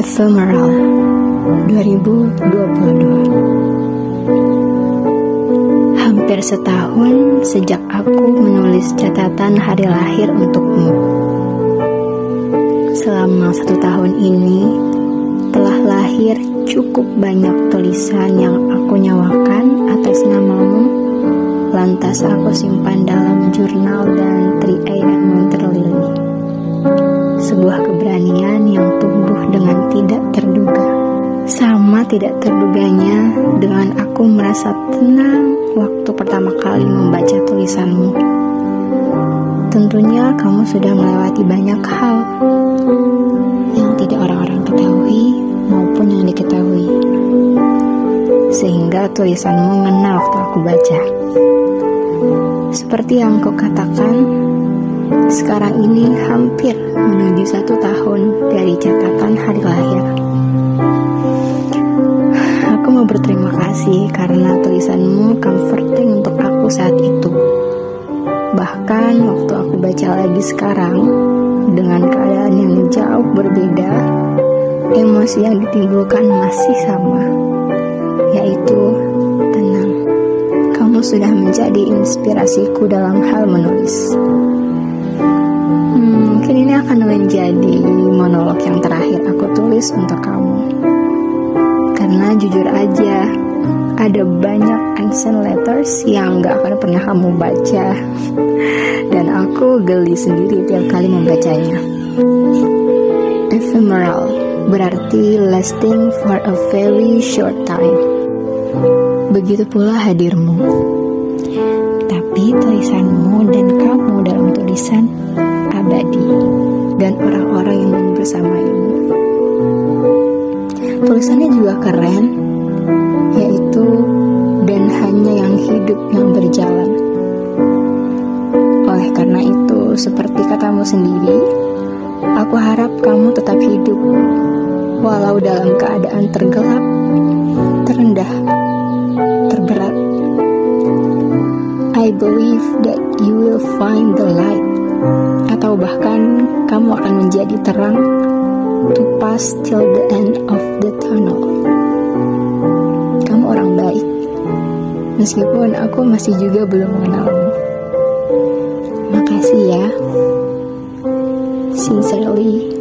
Ephemeral 2022 Hampir setahun sejak aku menulis catatan hari lahir untukmu. Selama satu tahun ini telah lahir cukup banyak tulisan yang aku nyawakan atas namamu. Lantas aku simpan dalam jurnal dan 3AM Monter Lily Sebuah keberanian yang dengan tidak terduga. Sama tidak terduganya dengan aku merasa tenang waktu pertama kali membaca tulisanmu. Tentunya kamu sudah melewati banyak hal Yang tidak orang-orang ketahui maupun yang diketahui. Sehingga tulisanmu ngena waktu aku baca. Seperti yang kau katakan, sekarang ini hampir menuju satu tahun dari catatan hari lahir. Aku mau berterima kasih karena tulisanmu comforting untuk aku saat itu. Bahkan waktu aku baca lagi sekarang, dengan keadaan yang jauh berbeda, emosi yang ditimbulkan masih sama, yaitu kamu sudah menjadi inspirasiku dalam hal menulis. Mungkin ini akan menjadi monolog yang terakhir aku tulis untuk kamu. Karena jujur aja, ada banyak unsent letters yang gak akan pernah kamu baca. Dan aku geli sendiri tiap kali membacanya. Ephemeral berarti lasting for a very short time. Begitu pula hadirmu. Tapi tulisanmu dan kamu dalam tulisan dan orang-orang yang bersamaimu. Tulisannya juga keren, yaitu dan hanya yang hidup yang berjalan. Oleh karena itu, seperti katamu sendiri, aku harap kamu tetap hidup, walau dalam keadaan tergelap, terendah, terberat. I believe that you will find the light, atau bahkan kamu akan menjadi terang to pass till the end of the tunnel. Kamu orang baik, meskipun aku masih juga belum mengenalmu. Makasih ya. Sincerely,